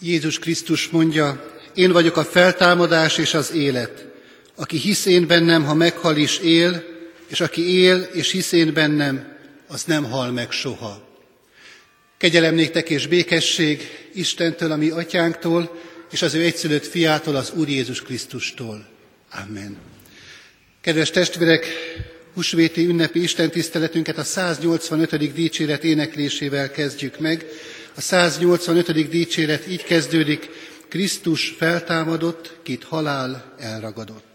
Jézus Krisztus mondja, én vagyok a feltámadás és az élet. Aki hisz én bennem, ha meghal is él, és aki él és hisz én bennem, az nem hal meg soha. Kegyelem néktek és békesség Istentől, a mi atyánktól, és az ő egyszülött fiától, az Úr Jézus Krisztustól. Amen. Kedves testvérek, husvéti ünnepi istentiszteletünket a 185. dicséret éneklésével kezdjük meg. A 185. dicséret így kezdődik, Krisztus feltámadott, kit halál elragadott.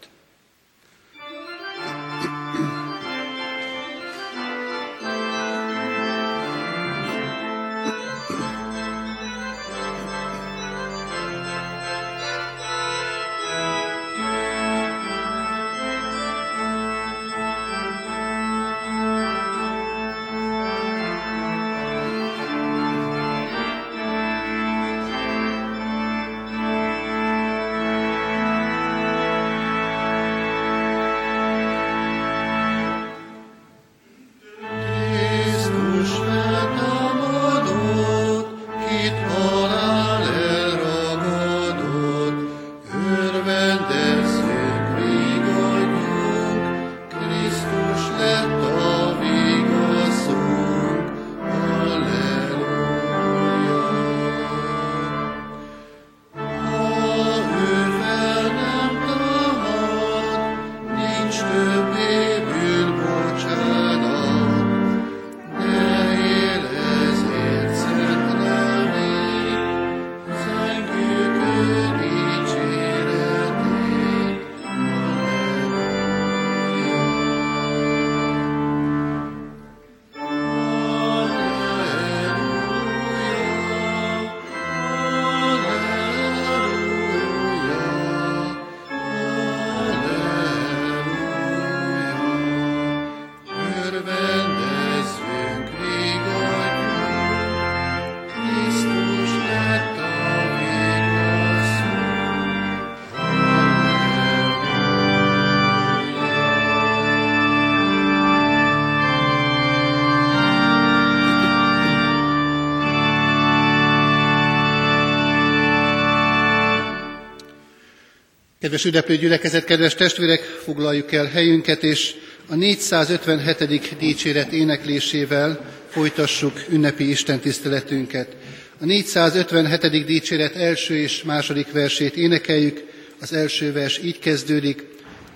Kedves ünneplő gyülekezet, kedves testvérek, foglaljuk el helyünket, és a 457. dicséret éneklésével folytassuk ünnepi istentiszteletünket. A 457. dicséret első és második versét énekeljük. Az első vers így kezdődik.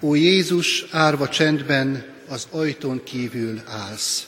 Ó Jézus, árva csendben, az ajtón kívül állsz.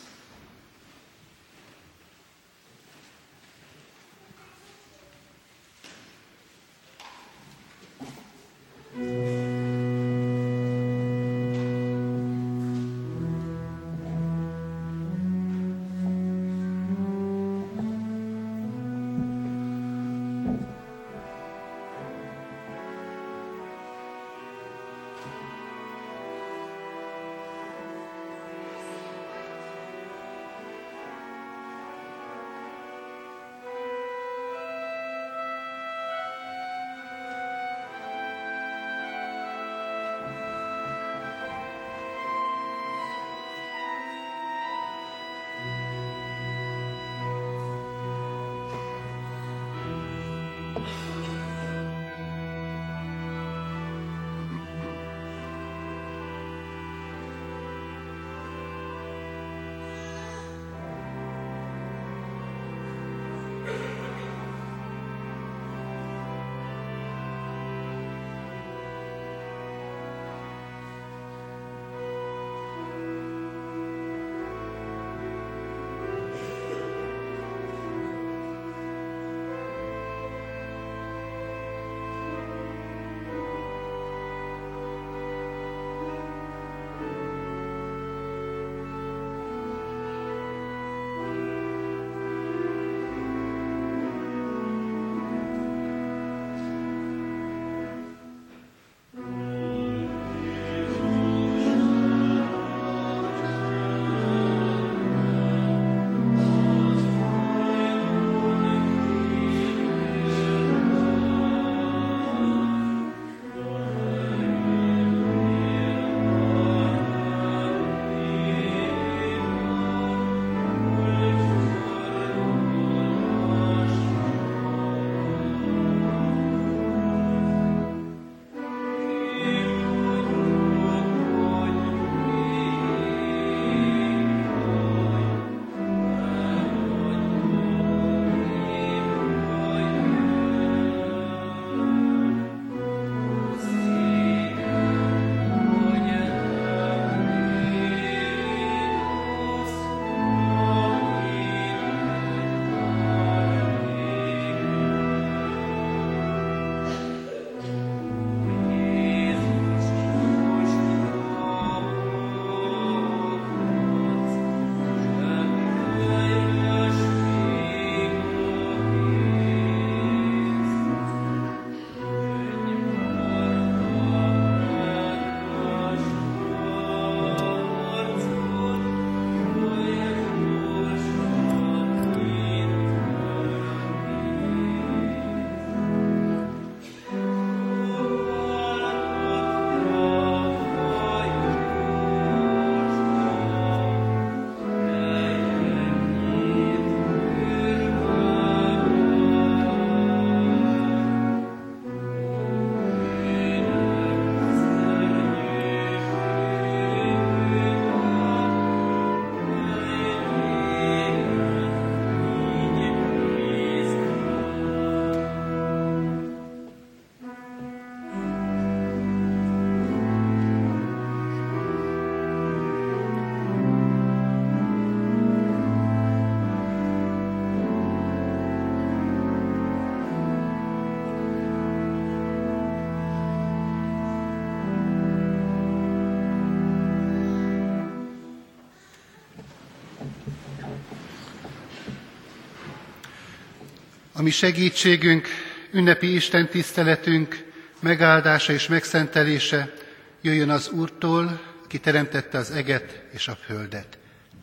A mi segítségünk, ünnepi Isten tiszteletünk megáldása és megszentelése jöjjön az Úrtól, ki teremtette az eget és a földet.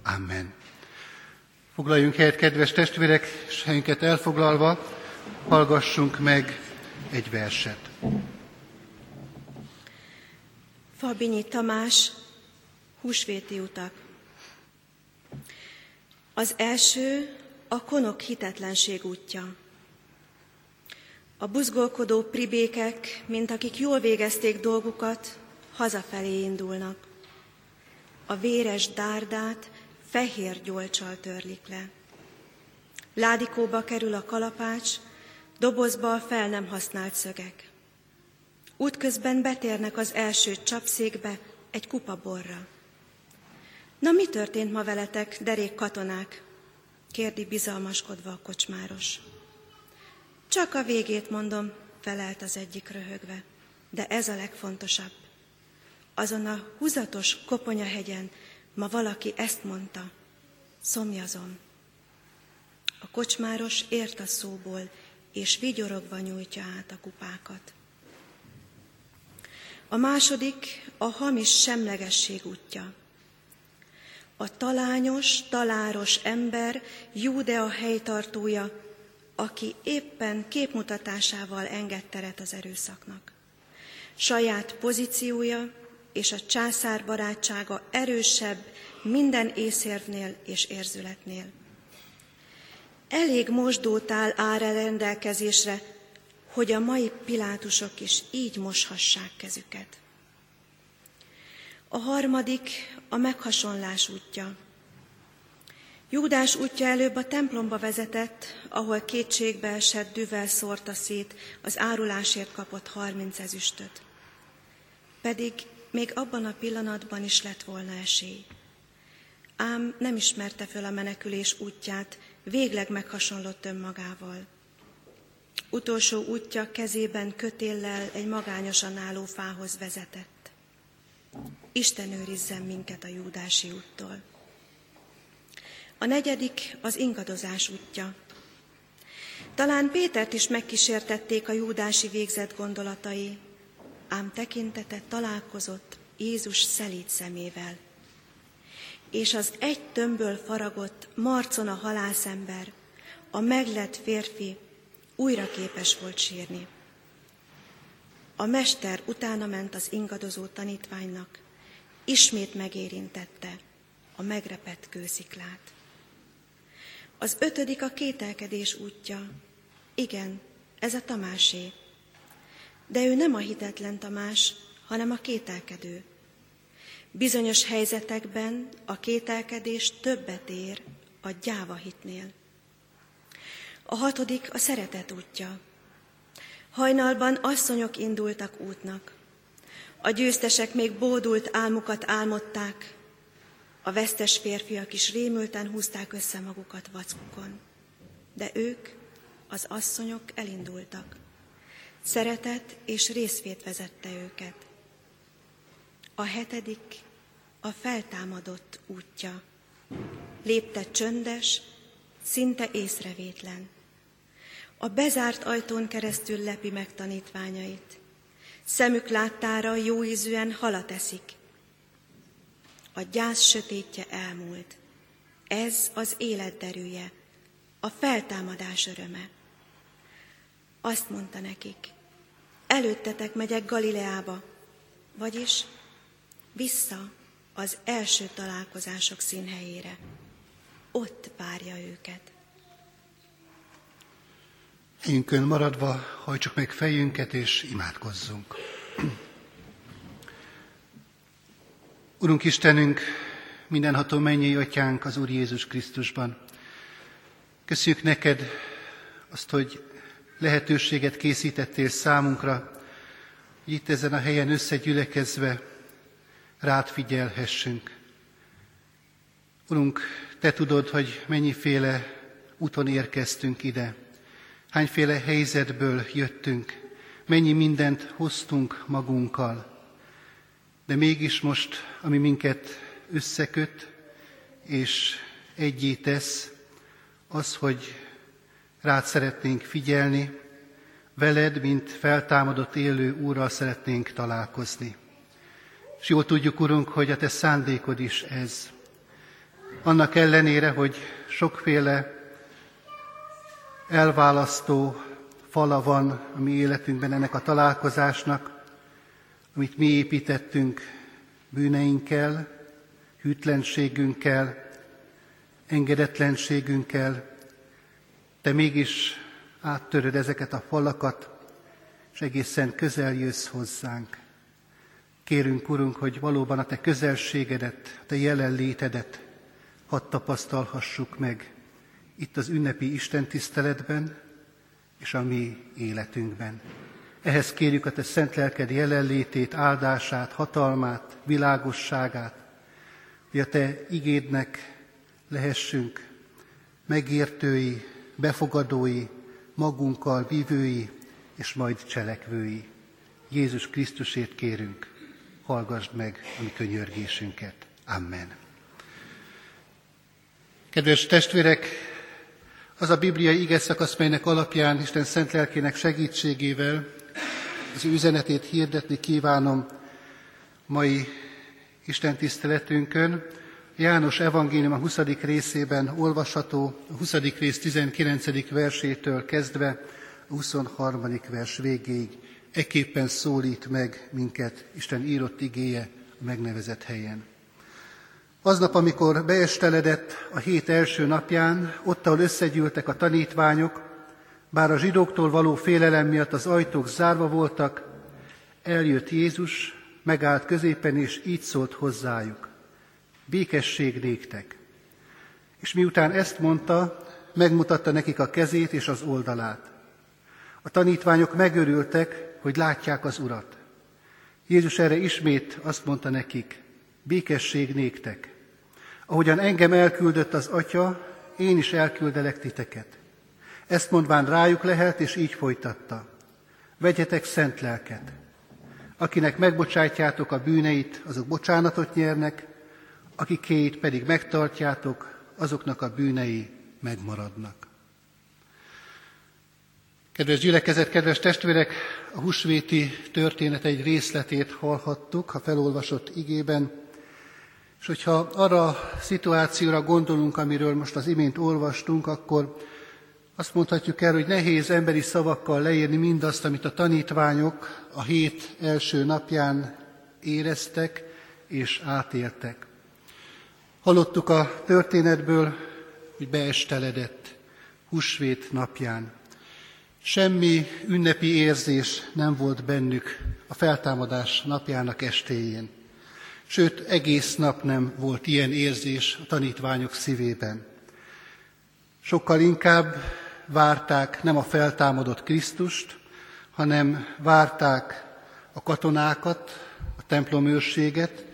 Amen. Foglaljunk helyet, kedves testvérek, és helyünket elfoglalva, hallgassunk meg egy verset. Fabinyi Tamás, húsvéti utak. Az első a konok hitetlenség útja. A buzgolkodó pribékek, mint akik jól végezték dolgukat, hazafelé indulnak. A véres dárdát fehér gyolcsal törlik le. Ládikóba kerül a kalapács, dobozba a fel nem használt szögek. Útközben betérnek az első csapszékbe egy kupa borra. Na mi történt ma veletek, derék katonák? kérdi bizalmaskodva a kocsmáros. Csak a végét mondom, felelt az egyik röhögve, de ez a legfontosabb. Azon a húzatos koponyahegyen ma valaki ezt mondta, szomjazom. A kocsmáros ért a szóból, és vigyorogva nyújtja át a kupákat. A második a hamis semlegesség útja. A talányos, taláros ember, Júdea helytartója, aki éppen képmutatásával enged teret az erőszaknak. Saját pozíciója és a császár barátsága erősebb minden észérvnél és érzületnél. Elég mosdótál áll rendelkezésre, hogy a mai pilátusok is így moshassák kezüket. A harmadik a meghasonlás útja. Júdás útja előbb a templomba vezetett, ahol kétségbe esett düvel szórta szét az árulásért kapott harminc ezüstöt. Pedig még abban a pillanatban is lett volna esély. Ám nem ismerte föl a menekülés útját, végleg meghasonlott önmagával. Utolsó útja kezében kötéllel egy magányosan álló fához vezetett. Isten őrizzen minket a júdási úttól. A negyedik az ingadozás útja. Talán Pétert is megkísértették a júdási végzett gondolatai, ám tekintete találkozott Jézus szelíd szemével. És az egy tömbből faragott marcon a halászember, a meglett férfi újra képes volt sírni. A mester utána ment az ingadozó tanítványnak, ismét megérintette a megrepett kősziklát. Az ötödik a kételkedés útja. Igen, ez a Tamásé. De ő nem a hitetlen Tamás, hanem a kételkedő. Bizonyos helyzetekben a kételkedés többet ér a gyáva hitnél. A hatodik a szeretet útja. Hajnalban asszonyok indultak útnak. A győztesek még bódult álmukat álmodták, a vesztes férfiak is rémülten húzták össze magukat vackukon. De ők, az asszonyok elindultak. Szeretet és részvét vezette őket. A hetedik a feltámadott útja. Lépte csöndes, szinte észrevétlen. A bezárt ajtón keresztül lepi meg tanítványait. Szemük láttára jóízűen halat eszik, a gyász sötétje elmúlt. Ez az élet derűje, a feltámadás öröme. Azt mondta nekik, előttetek megyek Galileába, vagyis vissza az első találkozások színhelyére. Ott várja őket. Helyünkön maradva hajtsuk meg fejünket és imádkozzunk. Urunk Istenünk, mindenható mennyi atyánk az Úr Jézus Krisztusban. Köszönjük neked azt, hogy lehetőséget készítettél számunkra, hogy itt ezen a helyen összegyülekezve rád figyelhessünk. Urunk, Te tudod, hogy mennyiféle úton érkeztünk ide, hányféle helyzetből jöttünk, mennyi mindent hoztunk magunkkal, de mégis most, ami minket összeköt és egyé tesz, az, hogy rád szeretnénk figyelni, veled, mint feltámadott élő Úrral szeretnénk találkozni. És jól tudjuk, Urunk, hogy a Te szándékod is ez. Annak ellenére, hogy sokféle elválasztó fala van a mi életünkben ennek a találkozásnak, amit mi építettünk bűneinkkel, hűtlenségünkkel, engedetlenségünkkel, te mégis áttöröd ezeket a falakat, és egészen közel jössz hozzánk. Kérünk, Urunk, hogy valóban a Te közelségedet, a Te jelenlétedet hadd tapasztalhassuk meg itt az ünnepi Isten tiszteletben és a mi életünkben. Ehhez kérjük a Te szent lelked jelenlétét, áldását, hatalmát, világosságát, hogy a Te igédnek lehessünk megértői, befogadói, magunkkal vívői és majd cselekvői. Jézus Krisztusért kérünk, hallgassd meg a mi könyörgésünket. Amen. Kedves testvérek, az a bibliai ige szakasz, melynek alapján Isten szent lelkének segítségével az üzenetét hirdetni kívánom mai Isten tiszteletünkön. János evangélium a 20. részében olvasható, a 20. rész 19. versétől kezdve a 23. vers végéig. Eképpen szólít meg minket Isten írott igéje a megnevezett helyen. Aznap, amikor beesteledett a hét első napján, ott, ahol összegyűltek a tanítványok, bár a zsidóktól való félelem miatt az ajtók zárva voltak, eljött Jézus, megállt középen, és így szólt hozzájuk. Békesség néktek. És miután ezt mondta, megmutatta nekik a kezét és az oldalát. A tanítványok megörültek, hogy látják az Urat. Jézus erre ismét azt mondta nekik, békesség néktek. Ahogyan engem elküldött az Atya, én is elküldelek titeket. Ezt mondván rájuk lehet, és így folytatta. Vegyetek szent lelket. Akinek megbocsátjátok a bűneit, azok bocsánatot nyernek, akikéit pedig megtartjátok, azoknak a bűnei megmaradnak. Kedves gyülekezet, kedves testvérek, a husvéti történet egy részletét hallhattuk a felolvasott igében, és hogyha arra a szituációra gondolunk, amiről most az imént olvastunk, akkor azt mondhatjuk el, hogy nehéz emberi szavakkal leírni mindazt, amit a tanítványok a hét első napján éreztek és átéltek. Hallottuk a történetből, hogy beesteledett húsvét napján. Semmi ünnepi érzés nem volt bennük a feltámadás napjának estéjén. Sőt, egész nap nem volt ilyen érzés a tanítványok szívében. Sokkal inkább várták nem a feltámadott Krisztust, hanem várták a katonákat, a templomőrséget,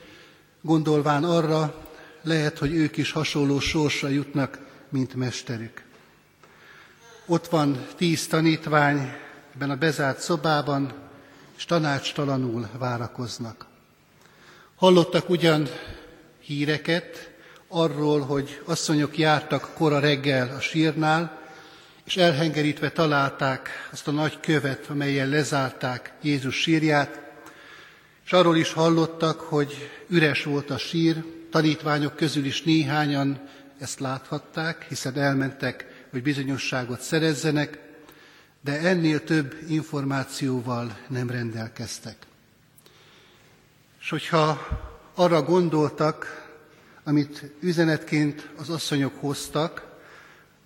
gondolván arra, lehet, hogy ők is hasonló sorsra jutnak, mint mesterük. Ott van tíz tanítvány ebben a bezárt szobában, és tanácstalanul várakoznak. Hallottak ugyan híreket arról, hogy asszonyok jártak kora reggel a sírnál, és elhengerítve találták azt a nagy követ, amelyen lezárták Jézus sírját, és arról is hallottak, hogy üres volt a sír, tanítványok közül is néhányan ezt láthatták, hiszen elmentek, hogy bizonyosságot szerezzenek, de ennél több információval nem rendelkeztek. És hogyha arra gondoltak, amit üzenetként az asszonyok hoztak,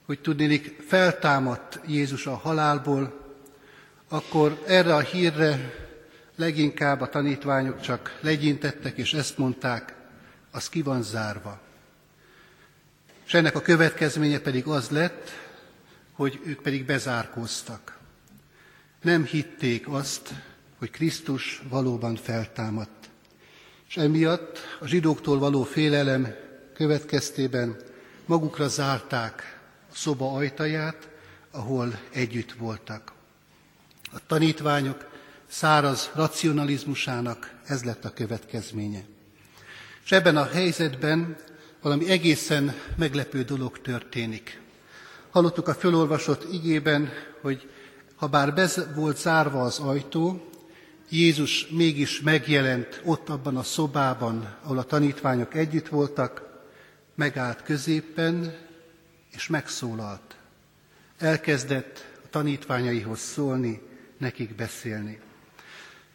hogy tudnélik feltámadt Jézus a halálból, akkor erre a hírre leginkább a tanítványok csak legyintettek, és ezt mondták, az ki van zárva. És ennek a következménye pedig az lett, hogy ők pedig bezárkóztak. Nem hitték azt, hogy Krisztus valóban feltámadt. És emiatt a zsidóktól való félelem következtében magukra zárták szoba ajtaját, ahol együtt voltak. A tanítványok száraz racionalizmusának ez lett a következménye. És ebben a helyzetben valami egészen meglepő dolog történik. Hallottuk a fölolvasott igében, hogy ha bár be volt zárva az ajtó, Jézus mégis megjelent ott abban a szobában, ahol a tanítványok együtt voltak, megállt középen, és megszólalt. Elkezdett a tanítványaihoz szólni, nekik beszélni.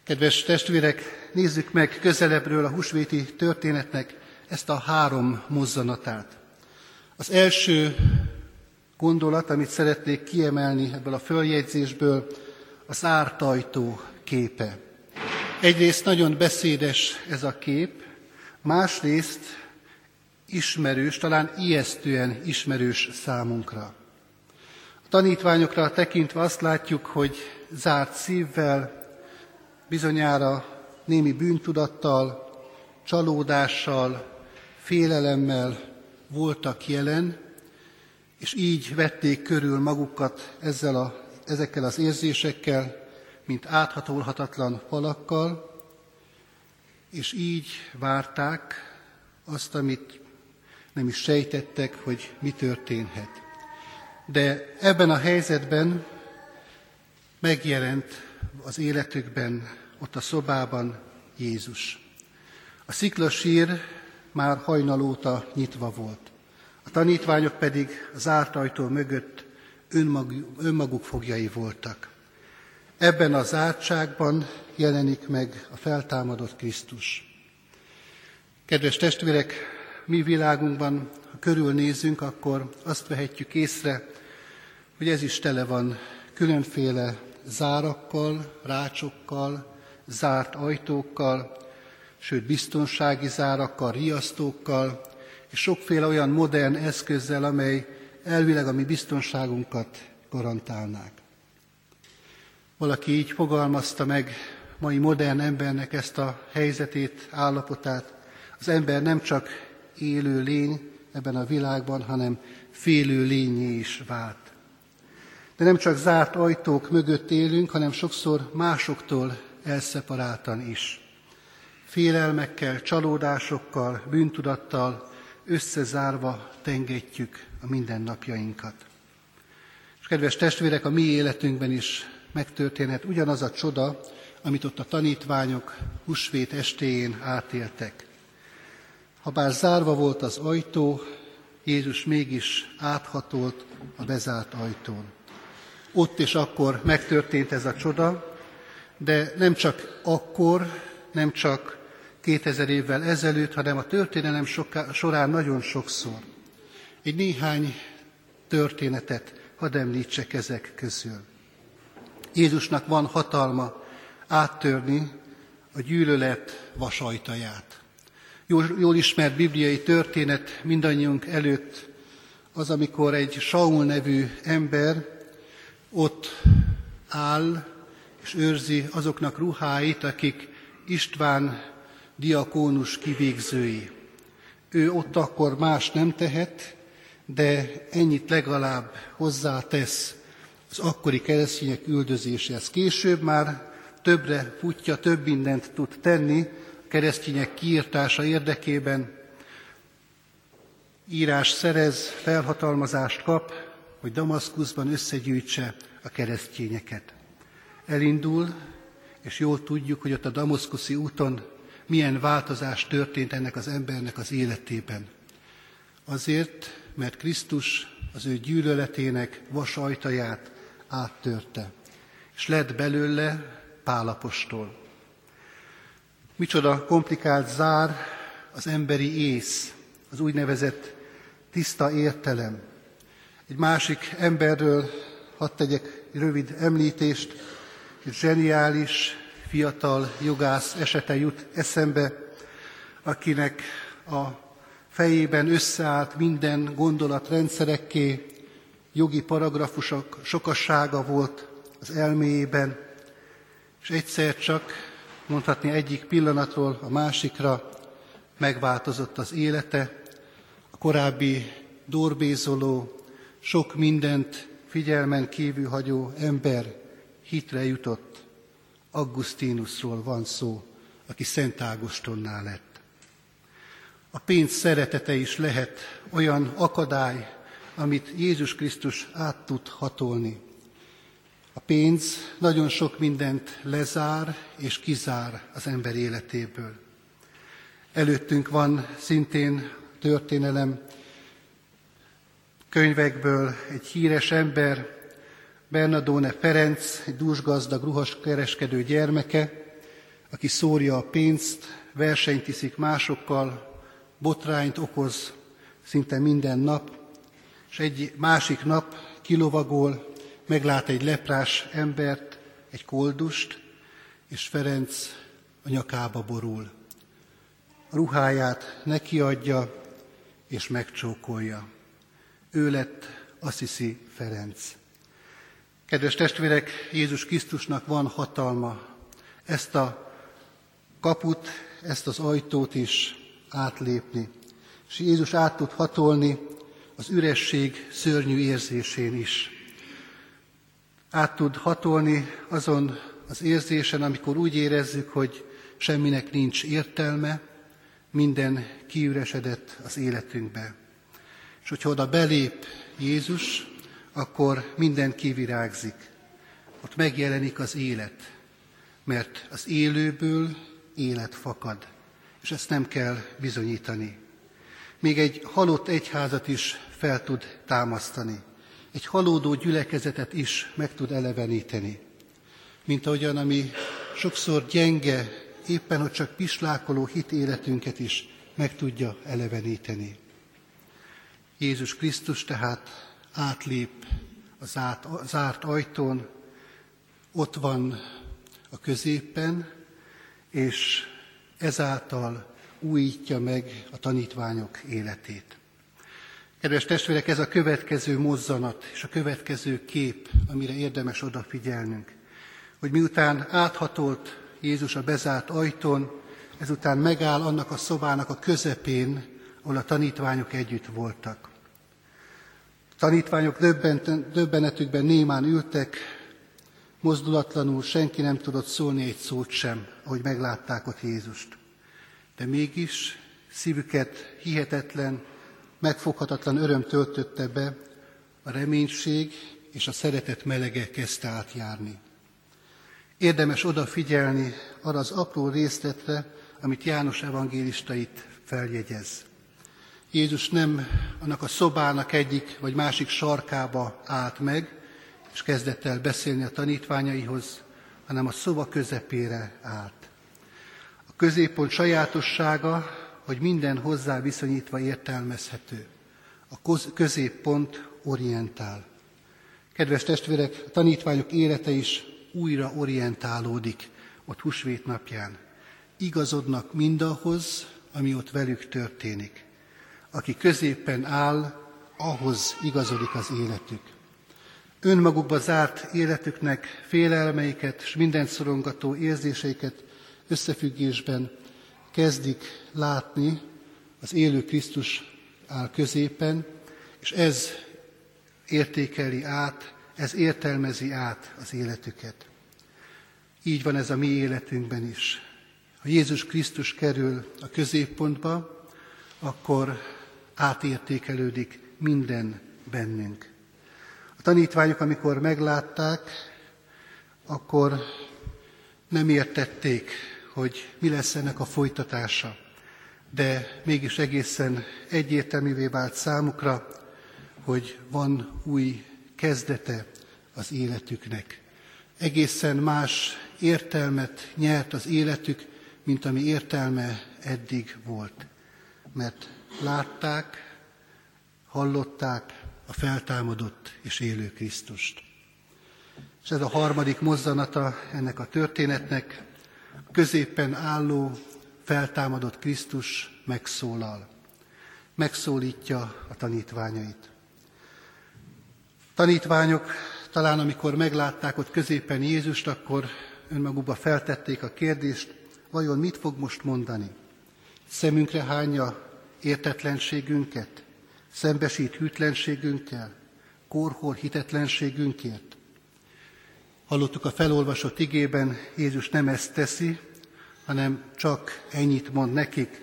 Kedves testvérek, nézzük meg közelebbről a husvéti történetnek ezt a három mozzanatát. Az első gondolat, amit szeretnék kiemelni ebből a följegyzésből, az ártajtó képe. Egyrészt nagyon beszédes ez a kép, másrészt ismerős, talán ijesztően ismerős számunkra. A tanítványokra tekintve azt látjuk, hogy zárt szívvel, bizonyára némi bűntudattal, csalódással, félelemmel voltak jelen, és így vették körül magukat ezzel a, ezekkel az érzésekkel, mint áthatolhatatlan falakkal, és így várták azt, amit nem is sejtettek, hogy mi történhet. De ebben a helyzetben megjelent az életükben, ott a szobában Jézus. A sziklasír már hajnalóta nyitva volt. A tanítványok pedig az zárt ajtó mögött önmaguk, önmaguk fogjai voltak. Ebben az zártságban jelenik meg a feltámadott Krisztus. Kedves testvérek, mi világunkban, ha körülnézünk, akkor azt vehetjük észre, hogy ez is tele van különféle zárakkal, rácsokkal, zárt ajtókkal, sőt biztonsági zárakkal, riasztókkal, és sokféle olyan modern eszközzel, amely elvileg a mi biztonságunkat garantálnák. Valaki így fogalmazta meg mai modern embernek ezt a helyzetét, állapotát. Az ember nem csak élő lény ebben a világban, hanem félő lényé is vált. De nem csak zárt ajtók mögött élünk, hanem sokszor másoktól elszeparáltan is. Félelmekkel, csalódásokkal, bűntudattal összezárva tengetjük a mindennapjainkat. És kedves testvérek, a mi életünkben is megtörténhet ugyanaz a csoda, amit ott a tanítványok husvét estéjén átéltek. Habár zárva volt az ajtó, Jézus mégis áthatolt a bezárt ajtón. Ott és akkor megtörtént ez a csoda, de nem csak akkor, nem csak 2000 évvel ezelőtt, hanem a történelem soká, során nagyon sokszor. Egy néhány történetet hadd említsek ezek közül. Jézusnak van hatalma áttörni a gyűlölet vasajtaját. Jól, jól ismert bibliai történet mindannyiunk előtt az, amikor egy Saul nevű ember ott áll és őrzi azoknak ruháit, akik István diakónus kivégzői. Ő ott akkor más nem tehet, de ennyit legalább hozzátesz az akkori keresztények üldözéséhez. Később már többre futja, több mindent tud tenni keresztények kiírtása érdekében. Írás szerez, felhatalmazást kap, hogy Damaszkuszban összegyűjtse a keresztényeket. Elindul, és jól tudjuk, hogy ott a Damaszkuszi úton milyen változás történt ennek az embernek az életében. Azért, mert Krisztus az ő gyűlöletének vasajtaját áttörte, és lett belőle Pálapostól. Micsoda komplikált zár az emberi ész, az úgynevezett tiszta értelem. Egy másik emberről hadd tegyek rövid említést, egy zseniális, fiatal jogász esete jut eszembe, akinek a fejében összeállt minden gondolat rendszerekké, jogi paragrafusok sokassága volt az elméjében, és egyszer csak, mondhatni egyik pillanatról a másikra megváltozott az élete, a korábbi dorbézoló, sok mindent figyelmen kívül hagyó ember hitre jutott. Augustinusról van szó, aki Szent Ágostonnál lett. A pénz szeretete is lehet olyan akadály, amit Jézus Krisztus át tud hatolni. A pénz nagyon sok mindent lezár és kizár az ember életéből. Előttünk van szintén történelem könyvekből egy híres ember, Bernadone Ferenc, egy dúsgazdag, ruhas kereskedő gyermeke, aki szórja a pénzt, versenyt iszik másokkal, botrányt okoz szinte minden nap, és egy másik nap kilovagol, meglát egy leprás embert, egy koldust, és Ferenc a nyakába borul. A ruháját nekiadja, és megcsókolja. Ő lett Assisi Ferenc. Kedves testvérek, Jézus Krisztusnak van hatalma ezt a kaput, ezt az ajtót is átlépni. És Jézus át tud hatolni az üresség szörnyű érzésén is. Át tud hatolni azon az érzésen, amikor úgy érezzük, hogy semminek nincs értelme, minden kiüresedett az életünkbe. És hogyha oda belép Jézus, akkor minden kivirágzik. Ott megjelenik az élet, mert az élőből élet fakad, és ezt nem kell bizonyítani. Még egy halott egyházat is fel tud támasztani, egy halódó gyülekezetet is meg tud eleveníteni. Mint ahogyan, ami sokszor gyenge, éppen hogy csak pislákoló hit életünket is meg tudja eleveníteni. Jézus Krisztus tehát átlép a zárt, a zárt ajtón, ott van a középen, és ezáltal újítja meg a tanítványok életét. Kedves testvérek, ez a következő mozzanat és a következő kép, amire érdemes odafigyelnünk, hogy miután áthatolt Jézus a bezárt ajtón, ezután megáll annak a szobának a közepén, ahol a tanítványok együtt voltak. A tanítványok döbbenetükben némán ültek, mozdulatlanul senki nem tudott szólni egy szót sem, ahogy meglátták ott Jézust. De mégis szívüket hihetetlen, megfoghatatlan öröm töltötte be, a reménység és a szeretet melege kezdte átjárni. Érdemes odafigyelni arra az apró részletre, amit János evangélista itt feljegyez. Jézus nem annak a szobának egyik vagy másik sarkába állt meg, és kezdett el beszélni a tanítványaihoz, hanem a szoba közepére állt. A középpont sajátossága, hogy minden hozzá viszonyítva értelmezhető. A középpont orientál. Kedves testvérek, a tanítványok élete is újra orientálódik ott húsvét napján. Igazodnak mindahhoz, ami ott velük történik. Aki középen áll, ahhoz igazodik az életük. Önmagukba zárt életüknek félelmeiket és mindent szorongató érzéseiket összefüggésben kezdik látni, az élő Krisztus áll középen, és ez értékeli át, ez értelmezi át az életüket. Így van ez a mi életünkben is. Ha Jézus Krisztus kerül a középpontba, akkor átértékelődik minden bennünk. A tanítványok, amikor meglátták, akkor nem értették, hogy mi lesz ennek a folytatása, de mégis egészen egyértelművé vált számukra, hogy van új kezdete az életüknek. Egészen más értelmet nyert az életük, mint ami értelme eddig volt. Mert látták, hallották a feltámadott és élő Krisztust. És ez a harmadik mozzanata ennek a történetnek, középen álló, feltámadott Krisztus megszólal. Megszólítja a tanítványait. Tanítványok talán amikor meglátták ott középen Jézust, akkor önmagukba feltették a kérdést, vajon mit fog most mondani? Szemünkre hányja értetlenségünket, szembesít hűtlenségünkkel, korhol hitetlenségünkért. Hallottuk a felolvasott igében, Jézus nem ezt teszi, hanem csak ennyit mond nekik,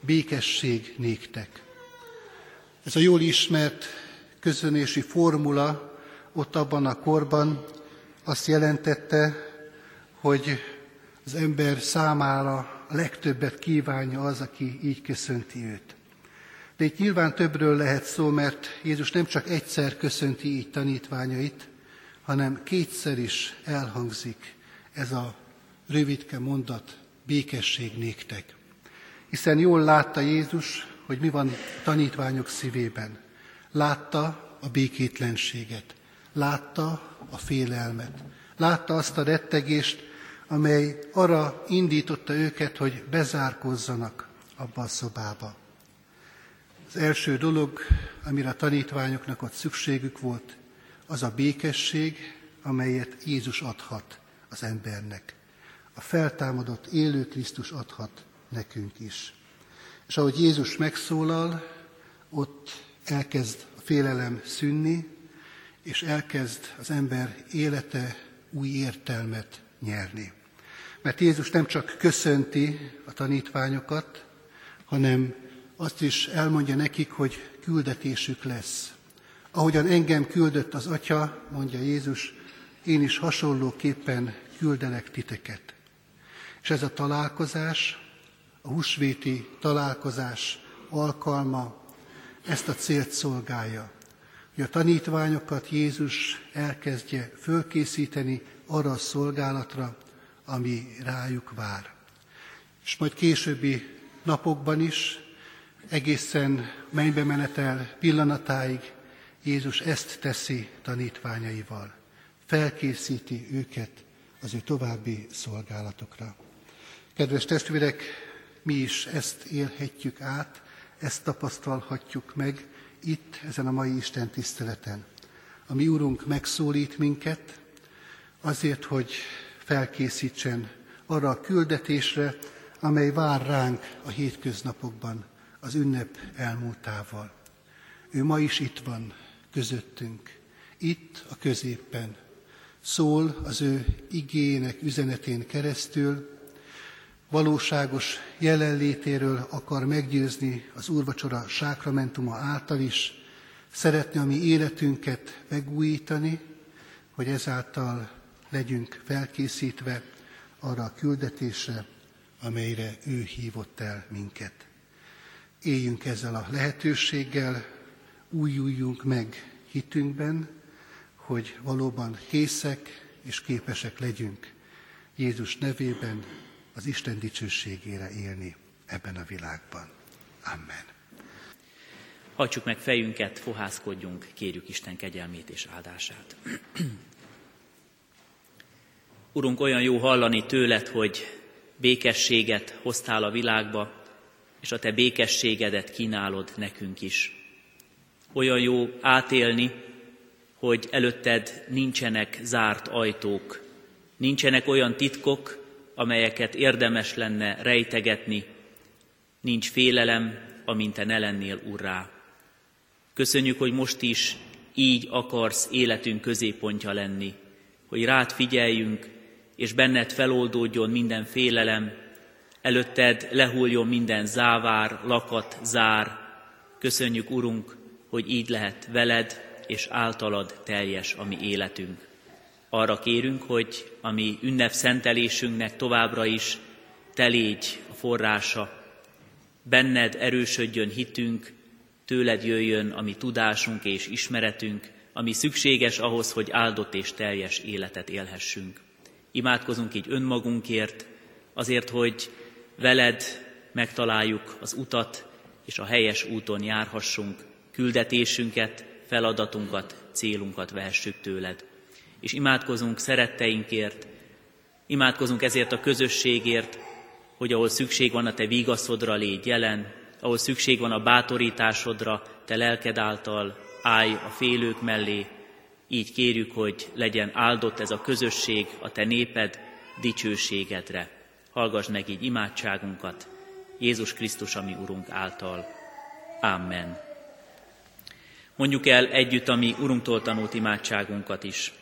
békesség néktek. Ez a jól ismert köszönési formula ott abban a korban azt jelentette, hogy az ember számára a legtöbbet kívánja az, aki így köszönti őt. De itt nyilván többről lehet szó, mert Jézus nem csak egyszer köszönti így tanítványait, hanem kétszer is elhangzik ez a rövidke mondat, békesség néktek. Hiszen jól látta Jézus, hogy mi van tanítványok szívében. Látta a békétlenséget, látta a félelmet, látta azt a rettegést, amely arra indította őket, hogy bezárkozzanak abba a szobába. Az első dolog, amire a tanítványoknak ott szükségük volt, az a békesség, amelyet Jézus adhat az embernek. A feltámadott élő Krisztus adhat nekünk is. És ahogy Jézus megszólal, ott elkezd a félelem szűnni, és elkezd az ember élete új értelmet nyerni. Mert Jézus nem csak köszönti a tanítványokat, hanem azt is elmondja nekik, hogy küldetésük lesz. Ahogyan engem küldött az Atya, mondja Jézus, én is hasonlóképpen küldelek titeket. És ez a találkozás, a húsvéti találkozás alkalma ezt a célt szolgálja, hogy a tanítványokat Jézus elkezdje fölkészíteni arra a szolgálatra, ami rájuk vár. És majd későbbi napokban is, egészen mennybe menetel pillanatáig Jézus ezt teszi tanítványaival. Felkészíti őket az ő további szolgálatokra. Kedves testvérek, mi is ezt élhetjük át, ezt tapasztalhatjuk meg itt, ezen a mai Isten tiszteleten. A mi Úrunk megszólít minket azért, hogy felkészítsen arra a küldetésre, amely vár ránk a hétköznapokban, az ünnep elmúltával. Ő ma is itt van, közöttünk, itt a középen. Szól az ő igének üzenetén keresztül, valóságos jelenlétéről akar meggyőzni az úrvacsora sákramentuma által is, szeretne a mi életünket megújítani, hogy ezáltal legyünk felkészítve arra a küldetésre, amelyre ő hívott el minket. Éljünk ezzel a lehetőséggel, újuljunk meg hitünkben, hogy valóban készek és képesek legyünk Jézus nevében az Isten dicsőségére élni ebben a világban. Amen. Hagyjuk meg fejünket, fohászkodjunk, kérjük Isten kegyelmét és áldását. Urunk, olyan jó hallani tőled, hogy békességet hoztál a világba, és a te békességedet kínálod nekünk is. Olyan jó átélni, hogy előtted nincsenek zárt ajtók, nincsenek olyan titkok, amelyeket érdemes lenne rejtegetni, nincs félelem, amint te ne lennél urrá. Köszönjük, hogy most is így akarsz életünk középpontja lenni, hogy rád figyeljünk, és benned feloldódjon minden félelem, előtted lehúljon minden závár, lakat, zár. Köszönjük, Urunk, hogy így lehet veled és általad teljes a mi életünk. Arra kérünk, hogy a mi ünnepszentelésünknek továbbra is te légy a forrása, benned erősödjön hitünk, tőled jöjjön a mi tudásunk és ismeretünk, ami szükséges ahhoz, hogy áldott és teljes életet élhessünk. Imádkozunk így önmagunkért, azért, hogy veled megtaláljuk az utat, és a helyes úton járhassunk, küldetésünket, feladatunkat, célunkat vehessük tőled. És imádkozunk szeretteinkért, imádkozunk ezért a közösségért, hogy ahol szükség van a te vigaszodra, légy jelen, ahol szükség van a bátorításodra, te lelked által állj a félők mellé, így kérjük, hogy legyen áldott ez a közösség, a te néped dicsőségedre. Hallgass meg így imádságunkat, Jézus Krisztus, ami Urunk által. Amen. Mondjuk el együtt a mi Urunktól tanult imádságunkat is.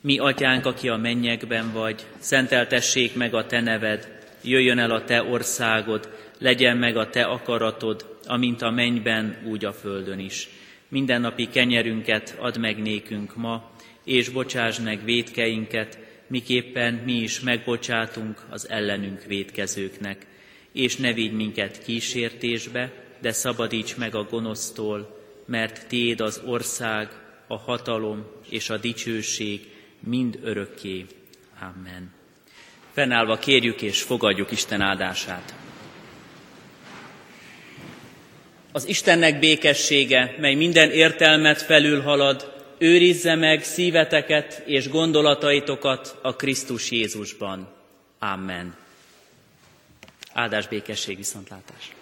Mi, Atyánk, aki a mennyekben vagy, szenteltessék meg a Te neved, jöjjön el a Te országod, legyen meg a Te akaratod, amint a mennyben, úgy a földön is. mindennapi kenyerünket add meg nékünk ma, és bocsáss meg védkeinket, miképpen mi is megbocsátunk az ellenünk védkezőknek. És ne vigy minket kísértésbe, de szabadíts meg a gonosztól, mert Tiéd az ország, a hatalom és a dicsőség mind örökké. Amen. Fennállva kérjük és fogadjuk Isten áldását. Az Istennek békessége, mely minden értelmet felülhalad, őrizze meg szíveteket és gondolataitokat a Krisztus Jézusban. Amen. Áldás békesség viszontlátás.